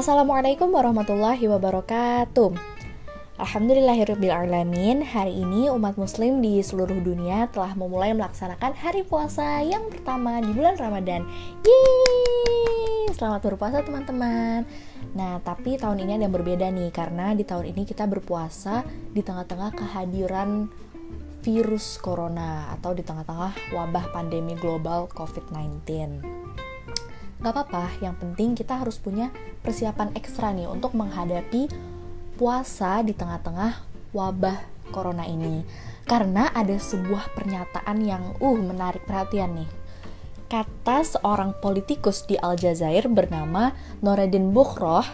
Assalamualaikum warahmatullahi wabarakatuh Alhamdulillahirrahmanirrahim Hari ini umat muslim di seluruh dunia telah memulai melaksanakan hari puasa yang pertama di bulan Ramadan Yeay! Selamat berpuasa teman-teman Nah tapi tahun ini ada yang berbeda nih Karena di tahun ini kita berpuasa di tengah-tengah kehadiran virus corona atau di tengah-tengah wabah pandemi global COVID-19. Gak apa-apa, yang penting kita harus punya persiapan ekstra nih untuk menghadapi puasa di tengah-tengah wabah corona ini. Karena ada sebuah pernyataan yang uh menarik perhatian nih. Kata seorang politikus di Aljazair bernama Noreddin Bukhroh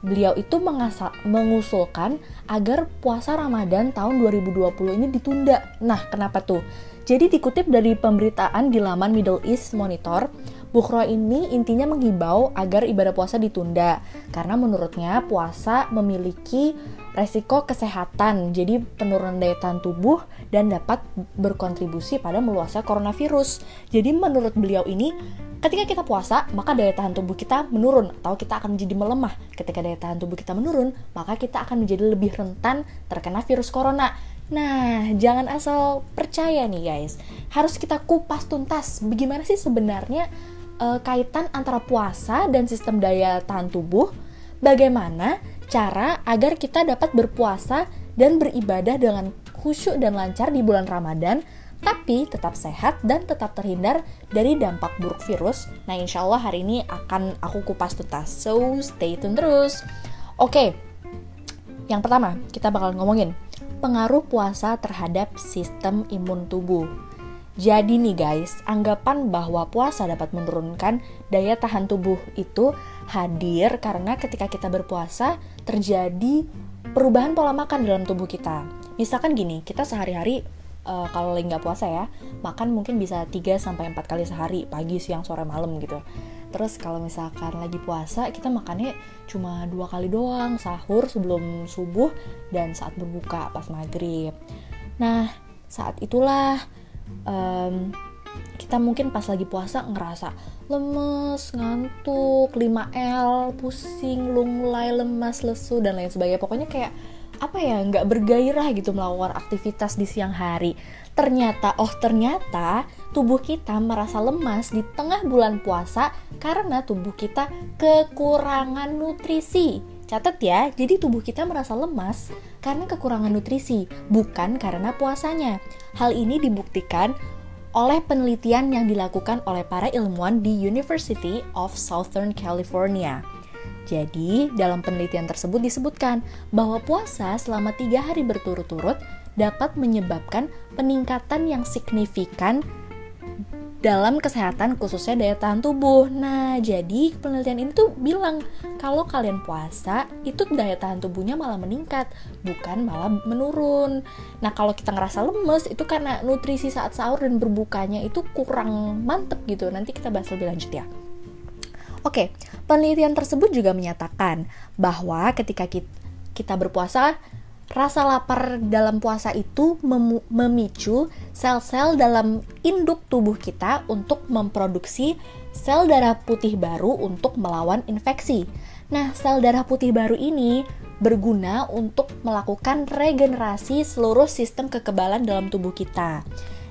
beliau itu mengasa, mengusulkan agar puasa Ramadan tahun 2020 ini ditunda. Nah, kenapa tuh? Jadi dikutip dari pemberitaan di laman Middle East Monitor, Bukhro ini intinya menghibau agar ibadah puasa ditunda karena menurutnya puasa memiliki resiko kesehatan, jadi penurunan daya tahan tubuh dan dapat berkontribusi pada meluasnya coronavirus. Jadi menurut beliau ini Ketika kita puasa, maka daya tahan tubuh kita menurun atau kita akan menjadi melemah. Ketika daya tahan tubuh kita menurun, maka kita akan menjadi lebih rentan terkena virus corona. Nah, jangan asal percaya nih guys. Harus kita kupas tuntas bagaimana sih sebenarnya uh, kaitan antara puasa dan sistem daya tahan tubuh. Bagaimana cara agar kita dapat berpuasa dan beribadah dengan khusyuk dan lancar di bulan Ramadan tapi tetap sehat dan tetap terhindar dari dampak buruk virus. Nah, insya Allah hari ini akan aku kupas tuntas. So, stay tune terus. Oke, yang pertama kita bakal ngomongin pengaruh puasa terhadap sistem imun tubuh. Jadi nih guys, anggapan bahwa puasa dapat menurunkan daya tahan tubuh itu hadir karena ketika kita berpuasa terjadi perubahan pola makan dalam tubuh kita. Misalkan gini, kita sehari-hari uh, kalau lagi nggak puasa ya makan mungkin bisa 3 sampai empat kali sehari pagi siang sore malam gitu terus kalau misalkan lagi puasa kita makannya cuma dua kali doang sahur sebelum subuh dan saat berbuka pas maghrib nah saat itulah um, kita mungkin pas lagi puasa ngerasa lemes, ngantuk, 5L, pusing, lunglai, lemas, lesu, dan lain sebagainya. Pokoknya kayak apa ya nggak bergairah gitu melakukan aktivitas di siang hari ternyata oh ternyata tubuh kita merasa lemas di tengah bulan puasa karena tubuh kita kekurangan nutrisi catat ya jadi tubuh kita merasa lemas karena kekurangan nutrisi bukan karena puasanya. Hal ini dibuktikan oleh penelitian yang dilakukan oleh para ilmuwan di University of Southern California. Jadi, dalam penelitian tersebut disebutkan bahwa puasa selama tiga hari berturut-turut dapat menyebabkan peningkatan yang signifikan dalam kesehatan khususnya daya tahan tubuh. Nah, jadi penelitian ini tuh bilang kalau kalian puasa itu daya tahan tubuhnya malah meningkat, bukan malah menurun. Nah, kalau kita ngerasa lemes itu karena nutrisi saat sahur dan berbukanya itu kurang mantep gitu. Nanti kita bahas lebih lanjut ya. Oke, penelitian tersebut juga menyatakan bahwa ketika kita berpuasa, rasa lapar dalam puasa itu memicu sel-sel dalam induk tubuh kita untuk memproduksi sel darah putih baru untuk melawan infeksi. Nah, sel darah putih baru ini berguna untuk melakukan regenerasi seluruh sistem kekebalan dalam tubuh kita.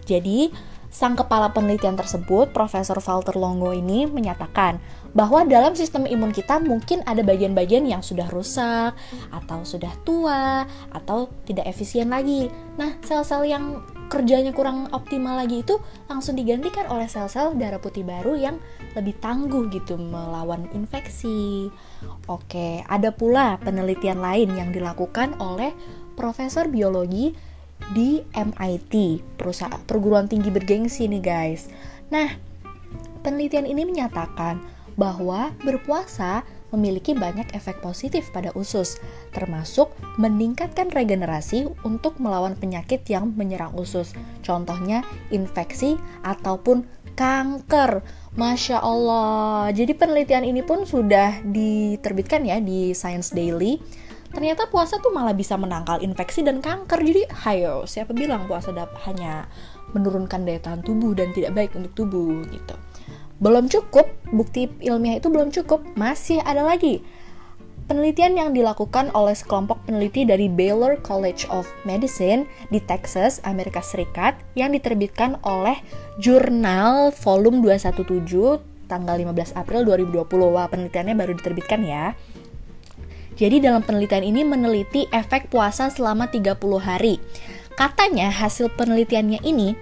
Jadi, sang kepala penelitian tersebut, Profesor Walter Longo ini menyatakan bahwa dalam sistem imun kita mungkin ada bagian-bagian yang sudah rusak atau sudah tua atau tidak efisien lagi. Nah, sel-sel yang kerjanya kurang optimal lagi itu langsung digantikan oleh sel-sel darah putih baru yang lebih tangguh gitu melawan infeksi. Oke, ada pula penelitian lain yang dilakukan oleh profesor biologi di MIT, perusahaan perguruan tinggi bergengsi nih guys. Nah, penelitian ini menyatakan bahwa berpuasa memiliki banyak efek positif pada usus, termasuk meningkatkan regenerasi untuk melawan penyakit yang menyerang usus. Contohnya infeksi ataupun kanker. Masya Allah. Jadi penelitian ini pun sudah diterbitkan ya di Science Daily. Ternyata puasa tuh malah bisa menangkal infeksi dan kanker. Jadi, hayo, siapa bilang puasa dapat hanya menurunkan daya tahan tubuh dan tidak baik untuk tubuh gitu belum cukup, bukti ilmiah itu belum cukup, masih ada lagi. Penelitian yang dilakukan oleh sekelompok peneliti dari Baylor College of Medicine di Texas, Amerika Serikat yang diterbitkan oleh jurnal volume 217 tanggal 15 April 2020. Wah, penelitiannya baru diterbitkan ya. Jadi dalam penelitian ini meneliti efek puasa selama 30 hari. Katanya hasil penelitiannya ini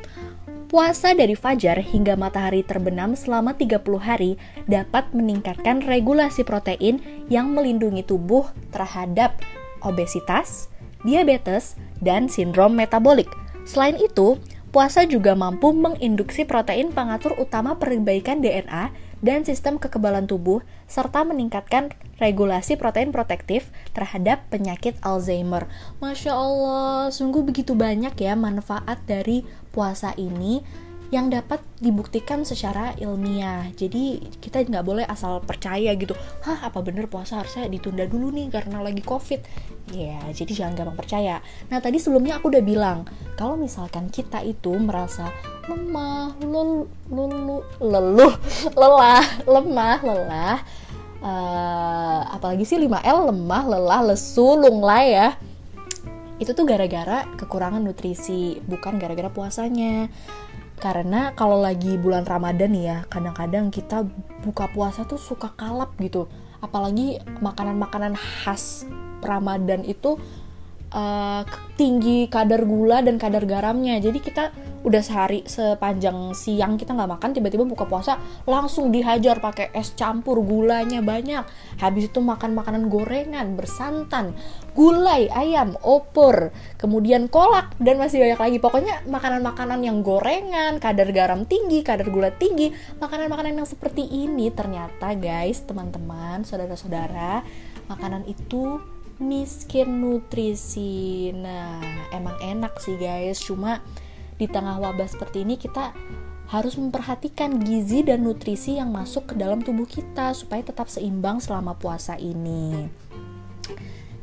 Puasa dari fajar hingga matahari terbenam selama 30 hari dapat meningkatkan regulasi protein yang melindungi tubuh terhadap obesitas, diabetes, dan sindrom metabolik. Selain itu, puasa juga mampu menginduksi protein pengatur utama perbaikan DNA dan sistem kekebalan tubuh, serta meningkatkan regulasi protein protektif terhadap penyakit Alzheimer. Masya Allah, sungguh begitu banyak ya manfaat dari puasa ini yang dapat dibuktikan secara ilmiah. Jadi kita nggak boleh asal percaya gitu. Hah, apa bener puasa harusnya ditunda dulu nih karena lagi covid? Ya, yeah, jadi jangan gampang percaya. Nah tadi sebelumnya aku udah bilang kalau misalkan kita itu merasa lemah, lelu, lelu, leluh, lelah, lemah, lelah. Uh, apalagi sih 5L lemah, lelah, lesu, lunglai ya itu tuh gara-gara kekurangan nutrisi bukan gara-gara puasanya karena kalau lagi bulan Ramadan ya kadang-kadang kita buka puasa tuh suka kalap gitu apalagi makanan-makanan khas Ramadan itu uh, tinggi kadar gula dan kadar garamnya. Jadi kita udah sehari sepanjang siang kita nggak makan tiba-tiba buka puasa langsung dihajar pakai es campur gulanya banyak. Habis itu makan makanan gorengan bersantan gulai ayam opor kemudian kolak dan masih banyak lagi. Pokoknya makanan-makanan yang gorengan kadar garam tinggi kadar gula tinggi makanan-makanan yang seperti ini. Ternyata guys teman-teman saudara-saudara makanan itu miskin nutrisi nah emang enak sih guys cuma di tengah wabah seperti ini kita harus memperhatikan gizi dan nutrisi yang masuk ke dalam tubuh kita supaya tetap seimbang selama puasa ini.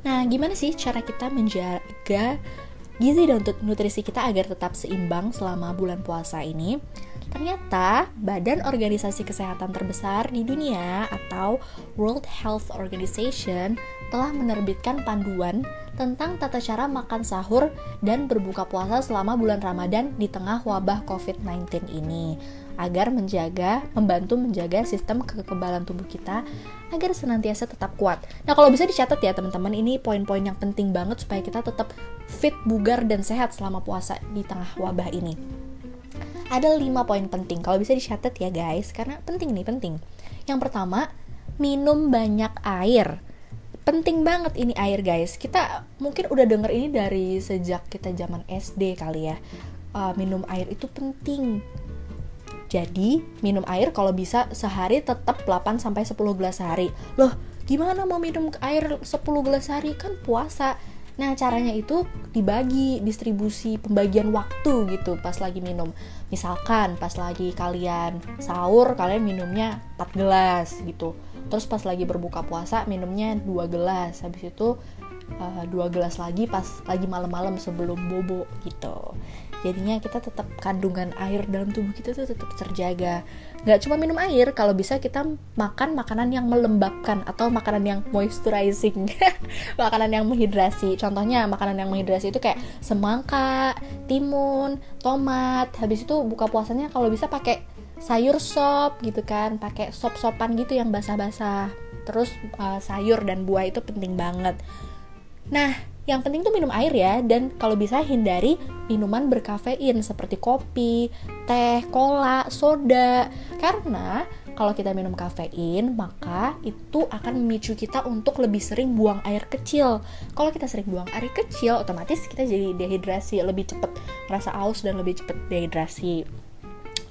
Nah, gimana sih cara kita menjaga gizi dan nutrisi kita agar tetap seimbang selama bulan puasa ini? Ternyata, Badan Organisasi Kesehatan terbesar di dunia atau World Health Organization telah menerbitkan panduan tentang tata cara makan sahur dan berbuka puasa selama bulan Ramadan di tengah wabah COVID-19 ini agar menjaga, membantu menjaga sistem kekebalan tubuh kita agar senantiasa tetap kuat. Nah, kalau bisa dicatat ya teman-teman, ini poin-poin yang penting banget supaya kita tetap fit, bugar, dan sehat selama puasa di tengah wabah ini. Ada lima poin penting. Kalau bisa dicatat ya guys karena penting nih penting. Yang pertama minum banyak air. Penting banget ini air guys. Kita mungkin udah denger ini dari sejak kita zaman SD kali ya. Uh, minum air itu penting. Jadi minum air kalau bisa sehari tetap 8 sampai 10 gelas sehari. Loh gimana mau minum air 10 gelas sehari? Kan puasa Nah, caranya itu dibagi distribusi pembagian waktu gitu pas lagi minum. Misalkan pas lagi kalian sahur, kalian minumnya 4 gelas gitu. Terus pas lagi berbuka puasa minumnya 2 gelas. Habis itu uh, dua gelas lagi pas lagi malam-malam sebelum bobo gitu jadinya kita tetap kandungan air dalam tubuh kita tuh tetap terjaga. Nggak cuma minum air kalau bisa kita makan makanan yang melembabkan atau makanan yang moisturizing. Makanan yang menghidrasi. Contohnya makanan yang menghidrasi itu kayak semangka timun tomat. Habis itu buka puasanya kalau bisa pakai sayur sop gitu kan. Pakai sop-sopan gitu yang basah-basah. Terus uh, sayur dan buah itu penting banget. Nah yang penting tuh minum air ya dan kalau bisa hindari minuman berkafein seperti kopi, teh, cola, soda. Karena kalau kita minum kafein, maka itu akan memicu kita untuk lebih sering buang air kecil. Kalau kita sering buang air kecil, otomatis kita jadi dehidrasi, lebih cepat rasa aus dan lebih cepat dehidrasi.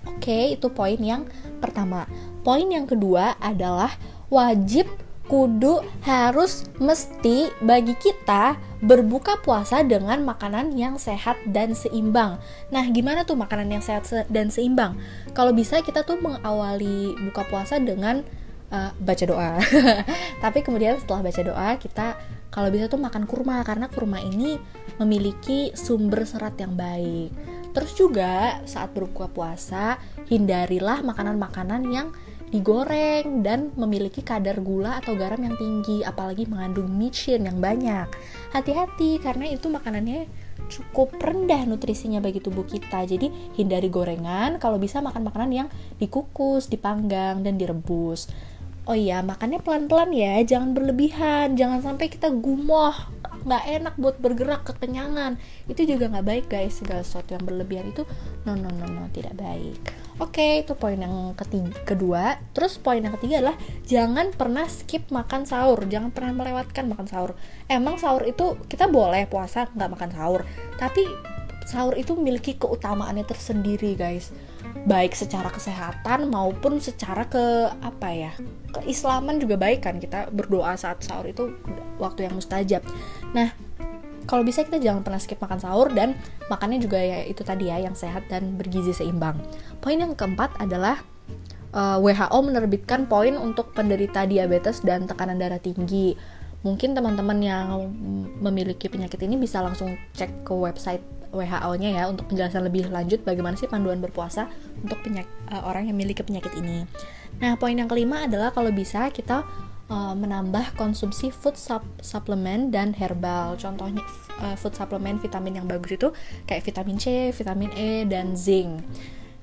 Oke, itu poin yang pertama. Poin yang kedua adalah wajib kudu harus mesti bagi kita berbuka puasa dengan makanan yang sehat dan seimbang. Nah, gimana tuh makanan yang sehat dan seimbang? Kalau bisa kita tuh mengawali buka puasa dengan uh, baca doa. Tapi kemudian setelah baca doa kita kalau bisa tuh makan kurma karena kurma ini memiliki sumber serat yang baik. Terus juga saat berbuka puasa hindarilah makanan-makanan yang digoreng dan memiliki kadar gula atau garam yang tinggi, apalagi mengandung micin yang banyak. Hati-hati karena itu makanannya cukup rendah nutrisinya bagi tubuh kita. Jadi hindari gorengan, kalau bisa makan makanan yang dikukus, dipanggang dan direbus. Oh iya, makannya pelan-pelan ya, jangan berlebihan, jangan sampai kita gumoh, nggak enak buat bergerak kekenyangan. Itu juga nggak baik guys, segala sesuatu yang berlebihan itu no no no no tidak baik. Oke, itu poin yang ketiga, kedua. Terus poin yang ketiga adalah jangan pernah skip makan sahur, jangan pernah melewatkan makan sahur. Emang sahur itu kita boleh puasa nggak makan sahur, tapi sahur itu memiliki keutamaannya tersendiri, guys. Baik secara kesehatan maupun secara ke apa ya? Keislaman juga baik kan kita berdoa saat sahur itu waktu yang mustajab. Nah, kalau bisa kita jangan pernah skip makan sahur dan makannya juga ya itu tadi ya yang sehat dan bergizi seimbang. Poin yang keempat adalah uh, eh, WHO menerbitkan poin untuk penderita diabetes dan tekanan darah tinggi. Mungkin teman-teman yang memiliki penyakit ini bisa langsung cek ke website WHO-nya ya untuk penjelasan lebih lanjut bagaimana sih panduan berpuasa untuk penyakit, uh, orang yang memiliki penyakit ini. Nah, poin yang kelima adalah kalau bisa kita uh, menambah konsumsi food sup supplement dan herbal. Contohnya uh, food supplement vitamin yang bagus itu kayak vitamin C, vitamin E dan zinc.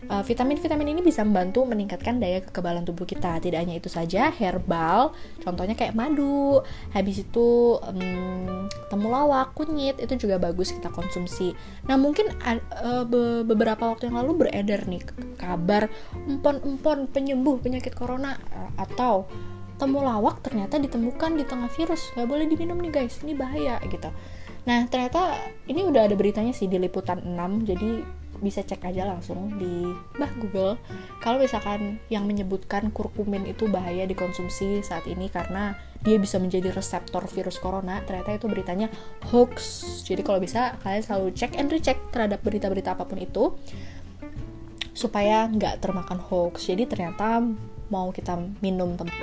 Uh, vitamin-vitamin ini bisa membantu meningkatkan daya kekebalan tubuh kita. Tidak hanya itu saja, herbal, contohnya kayak madu, habis itu um, temulawak, kunyit, itu juga bagus kita konsumsi. Nah mungkin uh, be beberapa waktu yang lalu beredar nih kabar empon-empon penyembuh penyakit corona uh, atau temulawak ternyata ditemukan di tengah virus. Nggak boleh diminum nih guys. Ini bahaya gitu. Nah ternyata ini udah ada beritanya sih di liputan 6 jadi bisa cek aja langsung di bah Google. Kalau misalkan yang menyebutkan kurkumin itu bahaya dikonsumsi saat ini karena dia bisa menjadi reseptor virus corona ternyata itu beritanya hoax. Jadi kalau bisa kalian selalu cek and recheck terhadap berita-berita apa pun itu supaya nggak termakan hoax. Jadi ternyata mau kita minum teman